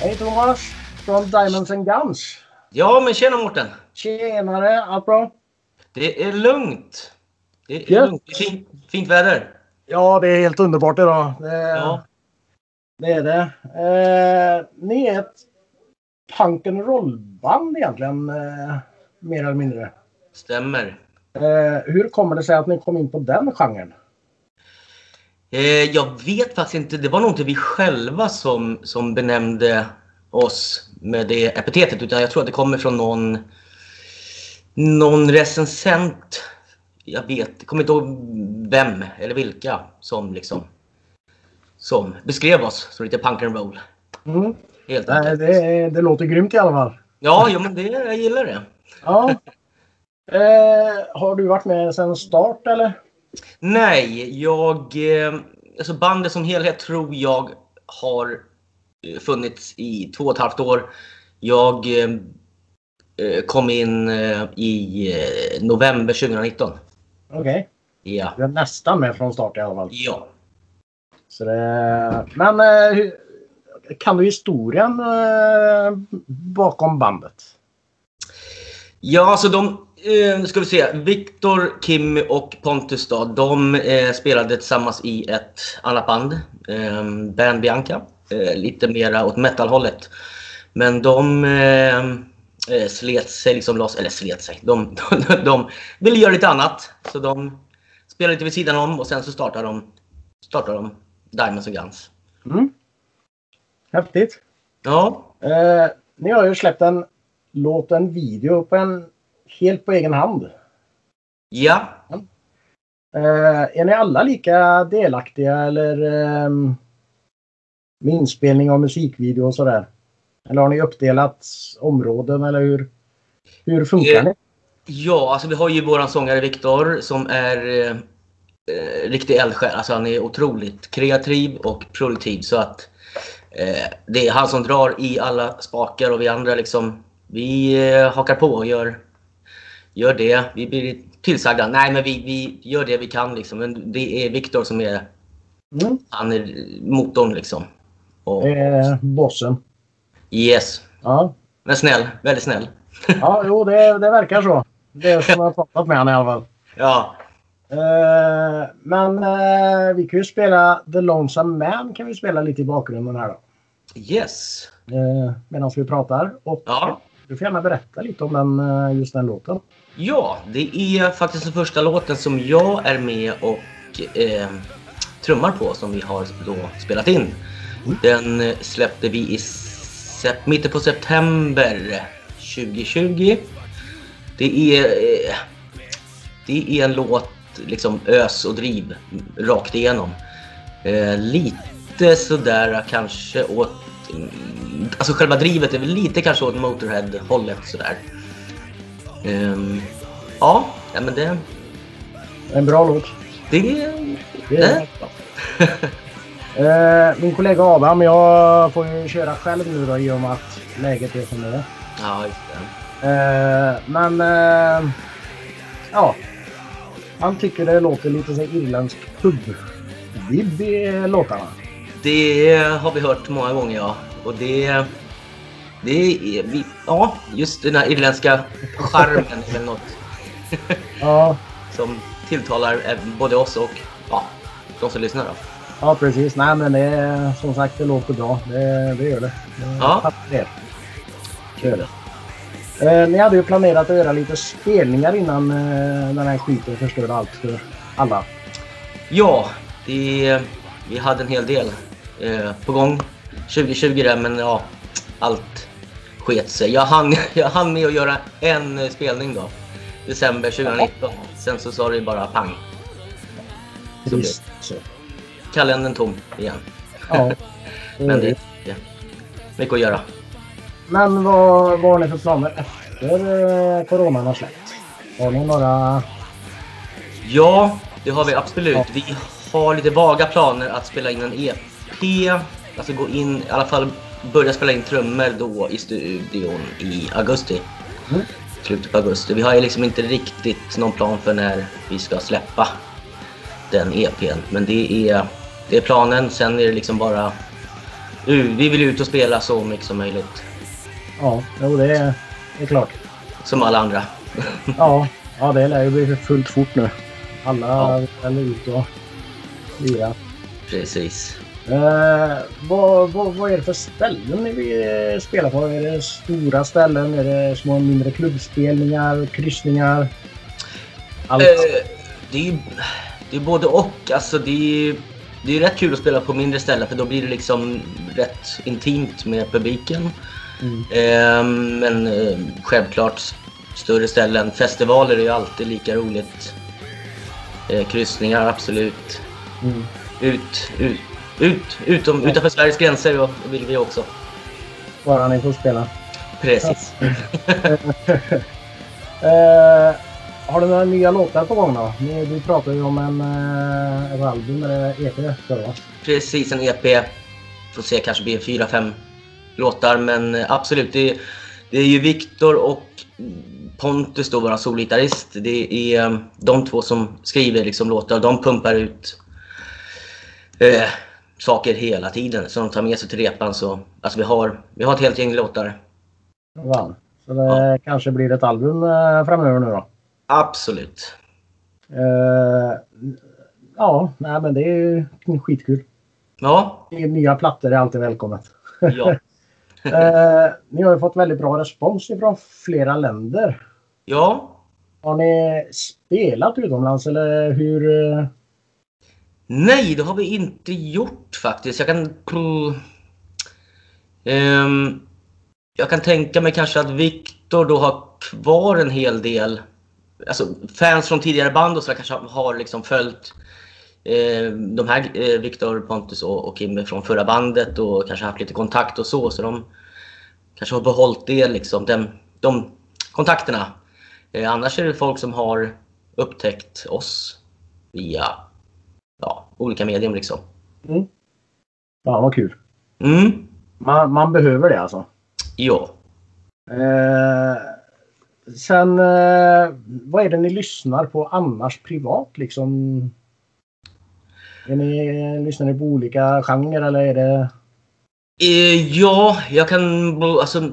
Hej Thomas! Från Diamonds and Guns. Ja, men tjena Mårten! Tjenare! Allt bra? Det är lugnt. Det är Ja. lugnt. Det är fint, fint väder. Ja, det är helt underbart idag. Det, Ja. det är det. Eh, ni är ett punk and roll-band egentligen, eh, mer eller mindre. Stämmer. Eh, hur kommer det sig att ni kom in på den genren? Eh, jag vet faktiskt inte. Det var nog inte vi själva som, som benämnde oss med det epitetet. Utan jag tror att det kommer från någon, någon recensent. Jag vet, jag kommer inte ihåg vem eller vilka som liksom som beskrev oss som lite punk and roll. Mm. Helt Nej, det, det låter grymt i alla fall. Ja, jo, men det, jag gillar det. Ja. Eh, har du varit med sedan start eller? Nej, jag... Eh, alltså bandet som helhet tror jag har funnits i två och ett halvt år. Jag eh, eh, kom in eh, i eh, november 2019. Okej. Ja. Du är nästan med från start i alla fall. Ja. Så det, men eh, kan du historien eh, bakom bandet? Ja, alltså de... Eh, nu ska vi se. Viktor, Kim och Pontus då, de eh, spelade tillsammans i ett annat band. Eh, Band Bianca. Eh, lite mera åt metalhållet. Men de eh, eh, slet sig liksom loss, eller slet sig. De, de, de ville göra lite annat. Så de spelade lite vid sidan om och sen så startade de, startade de Diamonds and Guns. Mm. Häftigt. Ja, Eh, ni har ju släppt en låt, en video på en, helt på egen hand. ja. Eh, är ni alla lika delaktiga eller ehm, med inspelning av musikvideo och sådär? Eller har ni uppdelat områden eller hur, hur funkar Eh, ni? Ja, alltså vi har ju våran sångare Viktor som är eh, riktig eldsjäl. Alltså han är otroligt kreativ och produktiv. Så att eh, det är han som drar i alla spakar och vi andra liksom, vi eh, hakar på och gör, gör det. Vi blir tillsagda. Nej, men vi, vi gör det vi kan liksom. Men det är Viktor som är, Mm. han är motorn liksom. Och, Eh, bossen. yes. Ja, Men snäll, väldigt snäll. ja jo, det, det verkar så. Det är som jag har pratat med honom i alla fall. Ja, Eh, men eh, vi kan ju spela The Lonesome Man kan vi spela lite i bakgrunden här då. yes. Eh, Medan vi pratar. Och Ja. du får gärna berätta lite om den, eh, just den låten. Ja, det är faktiskt den första låten som jag är med och eh, trummar på som vi har då spelat in. Den släppte vi i mitten på september 2020. Det är, eh, det är en låt, liksom ös och driv rakt igenom. Eh, lite sådär kanske åt... mm, Alltså själva drivet är väl lite kanske åt Motorhead-hållet sådär. Ehm, ja, men det... En bra låt. Det... Det det är Eh, min kollega Adam, jag får ju köra själv nu då i och med att läget är som det är. ja, just det. Eh, men eh, ja. Han tycker det låter lite så irländsk pub-vibb i låtarna. Det har vi hört många gånger, ja. Och det... Det är... Vi, ja, just den här irländska charmen är väl något Ja, som tilltalar eh, både oss och ja, de som lyssnar. Då. Ja precis. Nej men det är som sagt det låter bra. Det, det gör det. det Ja. Kör det. Eh, ni hade ju planerat att göra lite spelningar innan eh, den här skiten förstörde allt för alla. Ja, det, vi hade en hel del eh, på gång 2020 där, men ja, allt sket sig. Jag hann, jag hann med att göra en eh, spelning då, december 2019. Sen så sa det bara pang, Så. Så. Kalendern tom igen. Ja. Men det är ja, mycket att göra. Men vad, vad har ni för planer efter eh, coronan har släppt? Har ni några... Ja, det har vi absolut. Vi har lite vaga planer att spela in en EP. Alltså gå in, i alla fall börja spela in trummor då i studion i augusti. Mm. Slutet på augusti. Vi har ju liksom inte riktigt någon plan för när vi ska släppa den EPn. Men det är, det är planen. Sen är det liksom bara vi vill ut och spela så mycket som möjligt. Ja, jo, det är, det är klart. Som alla andra. ja, ja, det lär ju bli fullt fort nu. Alla ja. vill ut och lira. Precis. Eh, vad, vad, vad är det för ställen ni vill spela på? Är det stora ställen? Är det små mindre klubbspelningar? Kryssningar? Allt? Eh, det, är, det är både och. Alltså det är, det är rätt kul att spela på mindre ställen för då blir det liksom rätt intimt med publiken. Mm. Eh, men eh, självklart större ställen. Festivaler är ju alltid lika roligt. Eh, kryssningar, absolut. Mm. Ut, ut, ut, utom, utanför Sveriges gränser vill vi också. Bara ni får spela. Precis. eh, har du några nya låtar på gång då? Du pratade ju om en, eh, ett album eller EP förra? Precis, en EP. Får se, kanske blir fyra, fem låtar. Men absolut, det, det är ju Viktor och Pontus då, vår solgitarrist. Det är eh, de två som skriver liksom låtar. De pumpar ut eh, saker hela tiden som de tar med sig till repan. Så, alltså vi, har, vi har ett helt gäng låtar. Wow. Så det ja. kanske blir ett album eh, framöver nu då? Absolut. Uh, ja, nej, men det är skitkul. Ja. Nya plattor är alltid välkommet. Ja. uh, ni har ju fått väldigt bra respons från flera länder. Ja. Har ni spelat utomlands eller hur? Uh... Nej, det har vi inte gjort faktiskt. Jag kan... Um, jag kan tänka mig kanske att Viktor då har kvar en hel del alltså, fans från tidigare band och så kanske har liksom följt eh, de här, eh, Viktor, Pontus och, och Kim från förra bandet och kanske haft lite kontakt och så. Så de kanske har behållit det, liksom, den, de kontakterna. Eh, annars är det folk som har upptäckt oss via ja, olika medium. Liksom. Mm. Ja, vad kul. Mm. Man, man behöver det alltså? Ja. Eh, sen, eh, vad är det ni lyssnar på annars privat liksom? Är ni, lyssnar ni på olika genrer eller är det? Eh, ja, jag kan... Alltså,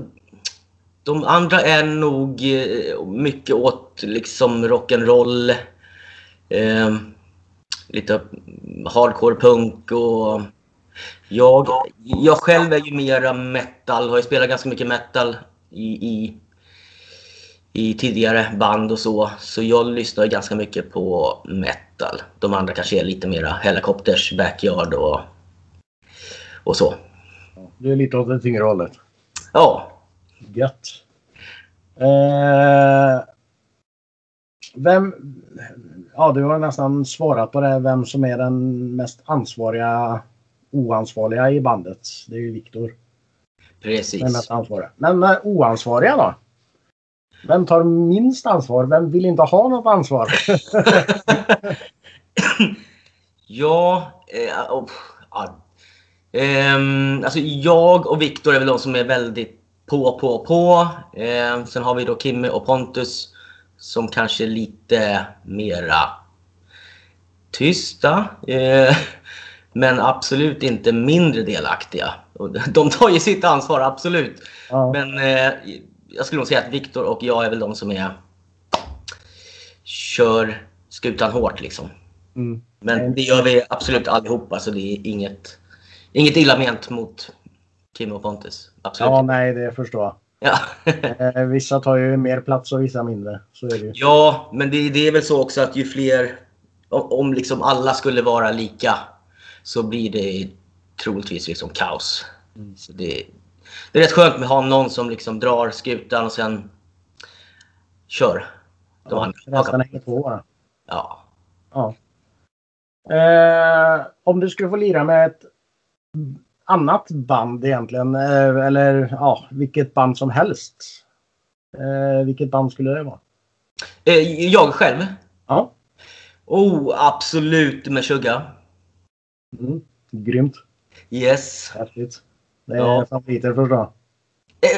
de andra är nog eh, mycket åt liksom rock'n'roll. Eh, lite hardcore punk och jag, jag själv är ju mera metal, har ju spelat ganska mycket metal i, i i tidigare band och så. Så jag lyssnar ganska mycket på metal. De andra kanske är lite mera Helicopters, Backyard och, och så. Du är lite åt det tyngre hållet? Ja. Gött. Eh, vem... Ja, du har nästan svarat på det. Vem som är den mest ansvariga oansvariga i bandet. Det är ju Viktor. Precis. Den mest ansvariga. Men oansvariga då? Vem tar minst ansvar? Vem vill inte ha något ansvar? ja, eh, oh, ja. Eh, alltså jag och Viktor är väl de som är väldigt på, på, på. Eh, sen har vi då Kimmy och Pontus som kanske är lite mera tysta. Eh, men absolut inte mindre delaktiga. De tar ju sitt ansvar, absolut. Ja. Men eh, jag skulle nog säga att Viktor och jag är väl de som är kör skutan hårt liksom. Mm. Men det gör vi absolut allihopa så det är inget, inget illa ment mot Kim och Pontus. Absolut. Ja, nej, det förstår jag. Ja. Eh, vissa tar ju mer plats och vissa mindre. Så är det ju. Ja, men det, det är väl så också att ju fler... Om, om liksom alla skulle vara lika så blir det troligtvis liksom kaos. Mm. Så det, det är rätt skönt med att ha någon som liksom drar skutan och sen kör. De ja, resten hänger på. Ja. ja. Eh, om du skulle få lira med ett annat band egentligen, eh, eller ja, vilket band som helst. Eh, vilket band skulle det vara? Eh, jag själv? Ja. Oh, absolut med Suga. Mm, grymt. Yes. Häftigt. Det är ja. favoriter förstås.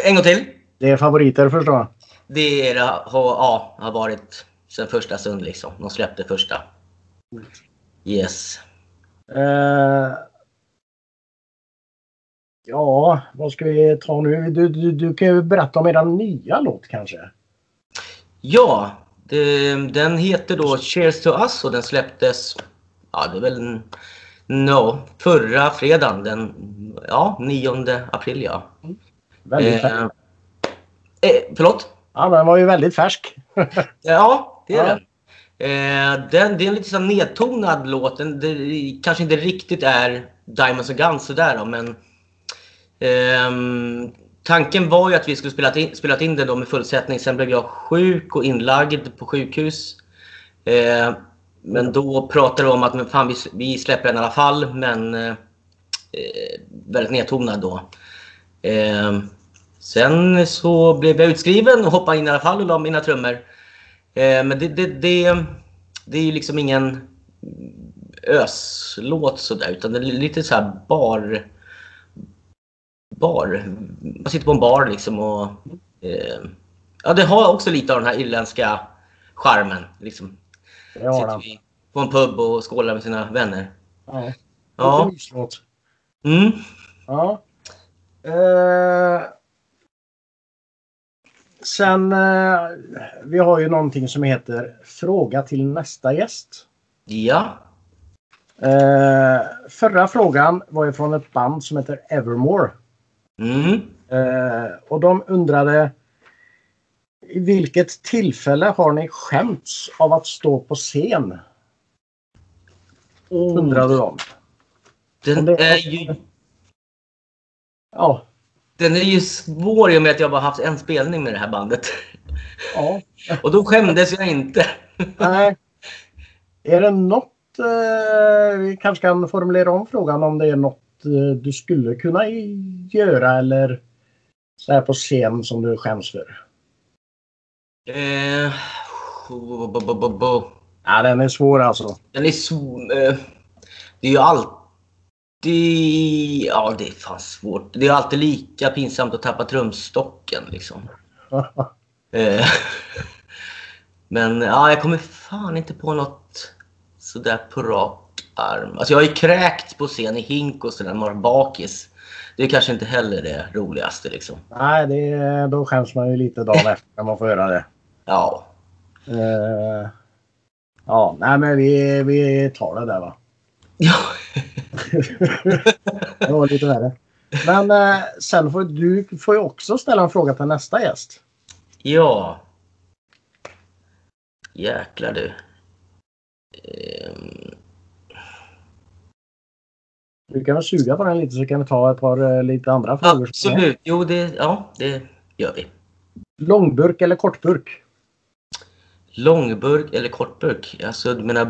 En gång till. Det är favoriter förstås. Det är, ja, har varit sen första stund liksom. De släppte första. Yes. Uh, Ja, vad ska vi ta nu? Du, du, du kan ju berätta om er nya låt kanske. Ja, det, den heter då Cheers to Us och den släpptes, ja det är väl en, no, förra fredagen, den ja, 9 april ja. Väldigt Eh, eh, förlåt? Ja, den var ju väldigt färsk. Ja, det är Ja. den. Eh, den. Det är en lite så nedtonad låt. Den, det kanske inte riktigt är Diamonds and Guns sådär då, men ehm, tanken var ju att vi skulle spela in, spelat in den då med fullsättning. Sen blev jag sjuk och inlagd på sjukhus. Men då pratade vi om att men fan, vi, vi släpper den i alla fall, men eh, eh, väldigt nedtonad då. Eh, sen så blev jag utskriven och hoppade in i alla fall och la mina trummor. Eh, men det, det, det, det är ju liksom ingen öslåt sådär utan det är lite så här bar... Bar. Man sitter på en bar liksom och... Eh, ja, det har också lite av den här irländska charmen. Liksom. Det har vi på en pub och skålar med sina vänner. Ja. Ja. Mm. Ja. Eh, sen, eh, vi har ju någonting som heter Fråga till nästa gäst. Ja. Eh, förra frågan var ju från ett band som heter Evermore. Mm. Eh, och de undrade i vilket tillfälle har ni skämts av att stå på scen? Undrade de. Den Om det- är ju... Ja. Den är ju svår i och med att jag bara haft en spelning med det här bandet. ja. Och då skämdes jag inte. Nej. Är det något, eh, vi kanske kan formulera om frågan om det är något eh, du skulle kunna göra eller så här på scen som du skäms för? Eh, bo, bo, bo. Ja, den är svår alltså. Den är så... Eh, det är ju alltid... Ja, det är fan svårt. Det är alltid lika pinsamt att tappa trumstocken liksom. Eh, Men ja, jag kommer fan inte på något sådär på rak arm. Alltså jag har ju kräkt på scen i hink och sådär när man var bakis. Det är kanske inte heller det roligaste liksom. Nej, det, då skäms man ju lite dagen efter när man får göra det. Ja. Eh, ja, nej men vi, vi tar det där va. Ja. Det var lite värre. Men eh, sen får du får ju också ställa en fråga till nästa gäst. ja. Jäklar du. Ehm, Du kan väl suga på den lite så kan vi ta ett par eh, lite andra frågor. absolut. Jo, det, ja, det gör vi. Långburk eller kortburk? Långburk eller kortburk? Alltså, du menar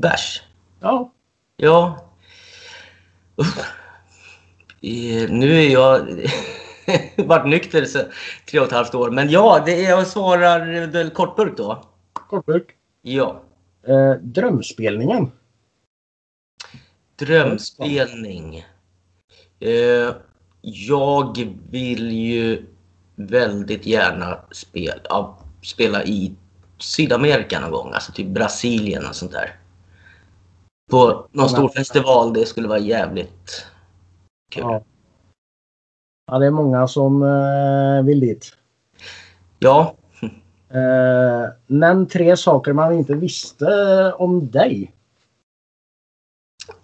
bärs? Ja. Ja. Eh, Nu är jag varit nykter så tre och ett halvt år. Men ja, det är, jag svarar väl kortburk då. Kortburk. Ja. Eh, drömspelningen. Drömspelning. Eh, jag vill ju väldigt gärna spela, ja, spela i Sydamerika någon gång. Alltså typ Brasilien och sånt där. På någon stor festival. Det skulle vara jävligt kul. Ja. ja, det är många som eh, vill dit. Ja. Eh, nämn tre saker man inte visste om dig.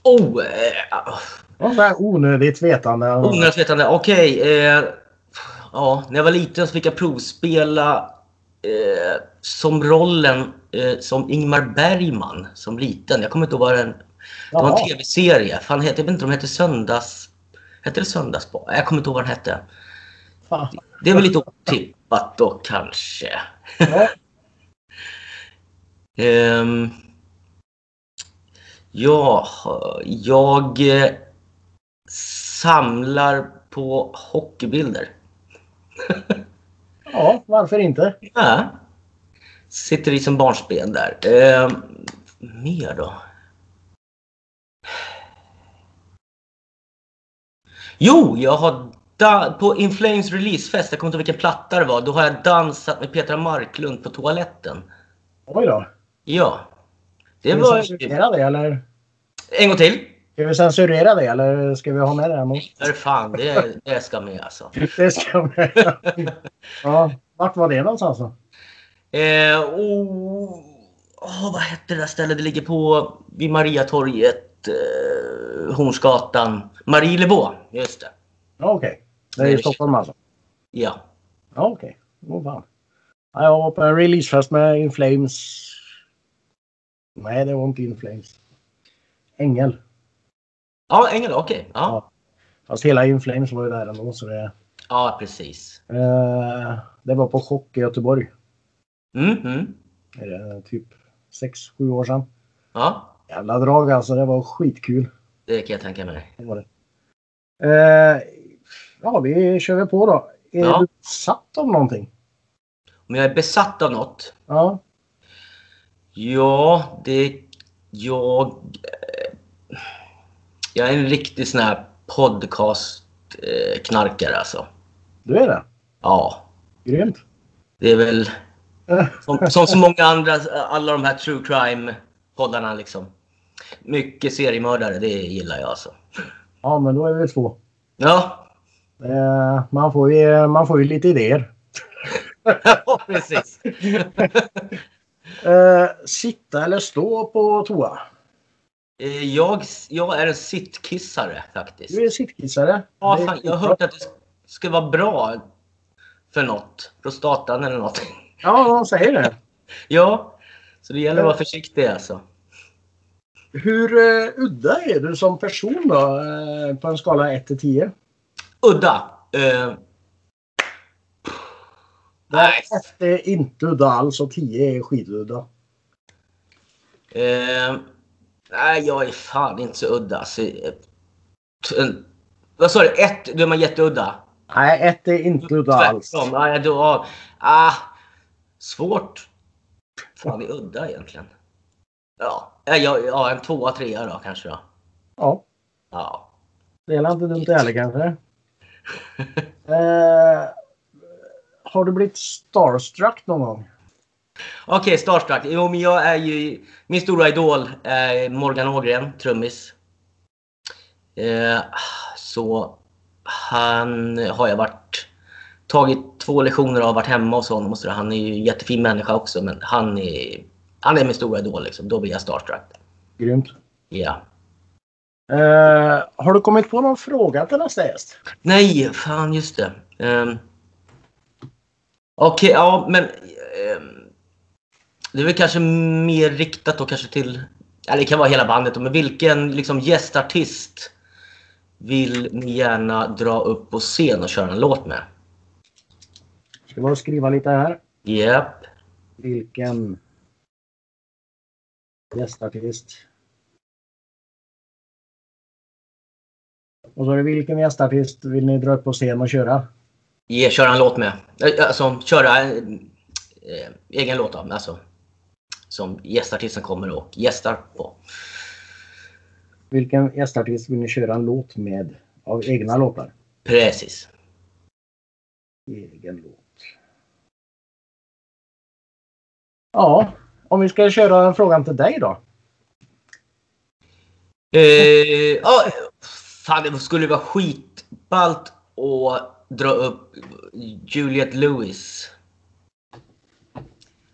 Oh! Eh, så här onödigt vetande. onödigt vetande. Okej. eh, ja, när jag var liten så fick jag provspela eh, som rollen eh, som Ingmar Bergman som liten. Jag kommer inte ihåg vad den... Det var en tv-serie. Fan, jag vet inte om den hette Söndags... Hette det Söndagsbarn? Jag kommer inte ihåg vad den hette. Fan. Det är väl lite otippat då kanske. Ja. Ehm, ja, jag eh, samlar på hockeybilder. ja, varför inte? Ja. Sitter i som barnsben där. Ehm, mer då? Jo, jag har på Inflames releasefest, jag kommer inte ihåg vilken platta det var, då har jag dansat med Petra Marklund på toaletten. Oj då. Ja. Det Ska var... det eller? En gång till. Ska vi censurera det eller ska vi ha med det? Här? För fan, det, det ska med alltså. Det ska med. Ja, vart var det någonstans då? Eh, oh, oh, vad hette det där stället? Det ligger på vid Mariatorget, eh, Hornsgatan. Marielebo, just det. Okej. Det är i Stockholm alltså? Ja. Okej. Okay. fan. Ja, jag var på en releasefest med Inflames. Nej, det var inte Inflames. Ängel. Ja, Ängel, okej. Ja. Ja. Fast hela Inflames var ju där ändå. Så det, ja, precis. eh, det var på Chock i Göteborg. Mm, mm. Är det typ 6-7 år sedan. Ja, Jävla drag alltså. Det var skitkul. det kan jag tänka mig. Det var det. Eh, ja, vi kör väl på då. Är Ja. du satt av någonting? Om jag är besatt av något? Ja. Ja, det... Jag... Jag är en riktig sån här podcast-knarkare alltså. Du är det? Ja, Grymt. det är väl som, som så många andra, alla de här true crime-poddarna liksom. Mycket seriemördare, det gillar jag alltså. Ja, men då är vi två. Ja, Eh, man, får ju, man får ju lite idéer. ja precis. Eh, sitta eller stå på toa? Eh, Jag, jag är en sittkissare faktiskt. Du är sittkissare. Ja, fan, jag har hört att det ska vara bra för något. Prostatan eller något. Ja, de säger det. Ja, så det gäller att vara försiktig alltså. Hur eh, udda är du som person då? Eh, på en skala 1 till 10? Udda. Eh, Nej. 1 är inte udda alls och 10 är skitudda. eh, nej, jag är fan inte så udda. Så, t- en, vad sa du? Ett, då är man jätteudda? Nej, 1 är inte udda alls. Tvärtom. Nej, då, ah, svårt. Fan, det är udda egentligen. Ja, ja, ja en tvåa, trea då kanske då. Ja, Ja. det är inte dumt heller kanske. Eh, har du blivit starstruck någon gång? Okej, Starstruck. Jo, men jag är ju... Min stora idol är Morgan Ågren, trummis. Eh, så han har jag varit... Tagit två lektioner av, varit hemma hos honom och så. Han är ju en jättefin människa också, men han är... Han är min stora idol liksom. Då blir jag starstruck. Grymt. Ja. Eh, har du kommit på någon fråga till nästa gäst? Nej, fan just det. Um, Okej, ja men... ehm, det är väl kanske mer riktat då kanske till... Eller det kan vara hela bandet då, men vilken liksom gästartist vill ni gärna dra upp på scen och köra en låt med? Ska bara skriva lite här. Japp. Vilken gästartist. Och så är det vilken gästartist vill ni dra upp på scen och köra? Ge, köra en låt med. Alltså köra eh, egen låt av, alltså. Som gästartisten kommer och gästar på. Vilken gästartist vill ni köra en låt med av egna låtar? Precis. Egen låt. Ja, om vi ska köra en frågan till dig då. Eh, ja, fan, det skulle vara skitballt att dra upp Juliette Lewis.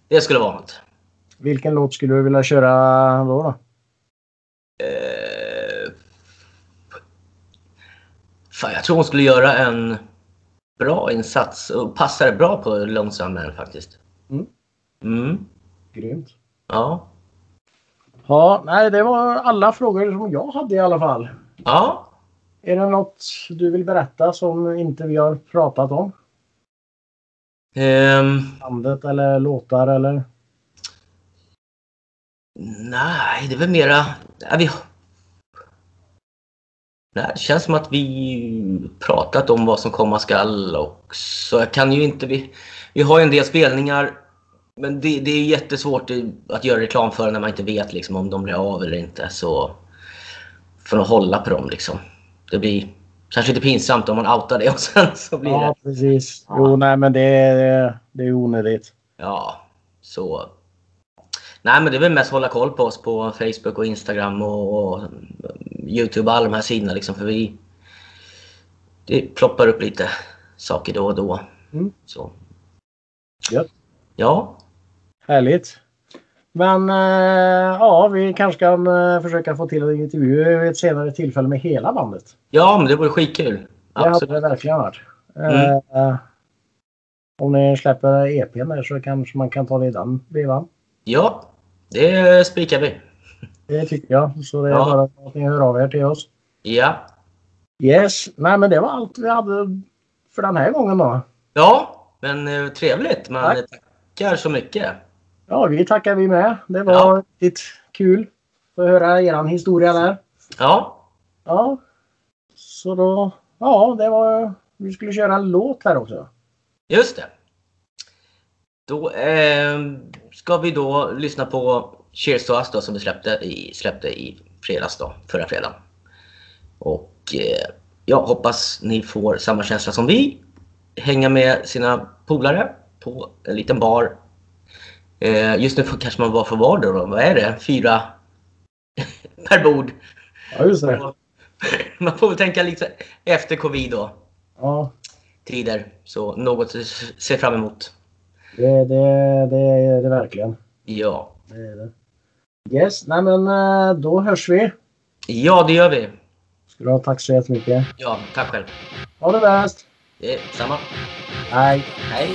Det skulle vara något. Vilken låt skulle du vilja köra då? då? Eh, fan, jag tror hon skulle göra en bra insats och passar bra på Lonesome Man faktiskt. Mm. Mm, Grymt. ja. Ja, nej, det var alla frågor som jag hade i alla fall. Ja. Är det något du vill berätta som inte vi har pratat om? Ehm, Bandet eller låtar eller? Nej, det är väl mera... Ja, vi... Nej, det känns som att vi pratat om vad som komma skall och så jag kan ju inte... Vi, vi har ju en del spelningar men det, det är jättesvårt att göra reklam för när man inte vet liksom, om de blir av eller inte. Så får man hålla på dem liksom. Det blir kanske lite pinsamt om man outar det och sen så blir Ja, det... precis. Ja. Jo, nej, men det är, det är onödigt. Ja, så... Nej, men det är väl mest hålla koll på oss på Facebook och Instagram och, och Youtube och alla de här sidorna liksom. För vi... Det ploppar upp lite saker då och då. Mm. Så. Gött. Ja. Härligt. Men eh, ja, vi kanske kan eh, försöka få till en intervju vid ett senare tillfälle med hela bandet. Ja, men det vore skitkul. Det hade Absolut. det verkligen varit. Mm. Eh, om ni släpper EPn där så kanske man kan ta det i den vevan. Ja, det spikar vi. Det tycker jag. Så det är Ja. bara att ni hör av er till oss. Ja. Yes. Nej, men det var allt vi hade för den här gången då. Ja, men eh, trevligt. Man Tack. tackar så mycket. Ja, vi tackar vi med. Det var Ja. riktigt kul att höra er historia där. Ja, Ja. Så då, ja, det var, vi skulle köra en låt här också. just det. Då eh, ska vi då lyssna på Cheers to Us då, som vi släppte i, släppte i fredags då, förra fredagen. Och eh, jag hoppas ni får samma känsla som vi. Hänga med sina polare på en liten bar. Eh, just nu kanske man bara får vara då, då. Vad är det? Fyra per bord. Ja, just det. Man får väl tänka lite efter covid då. Ja, Tider. Så något att se fram emot. Det, det, det är det verkligen. Ja. Det är det. Yes, nej men eh, då hörs vi. Ja, det gör vi. Ska du ha tack så jättemycket. Ja, tack själv. Ha det bäst. Det är samma. Hej. Hej.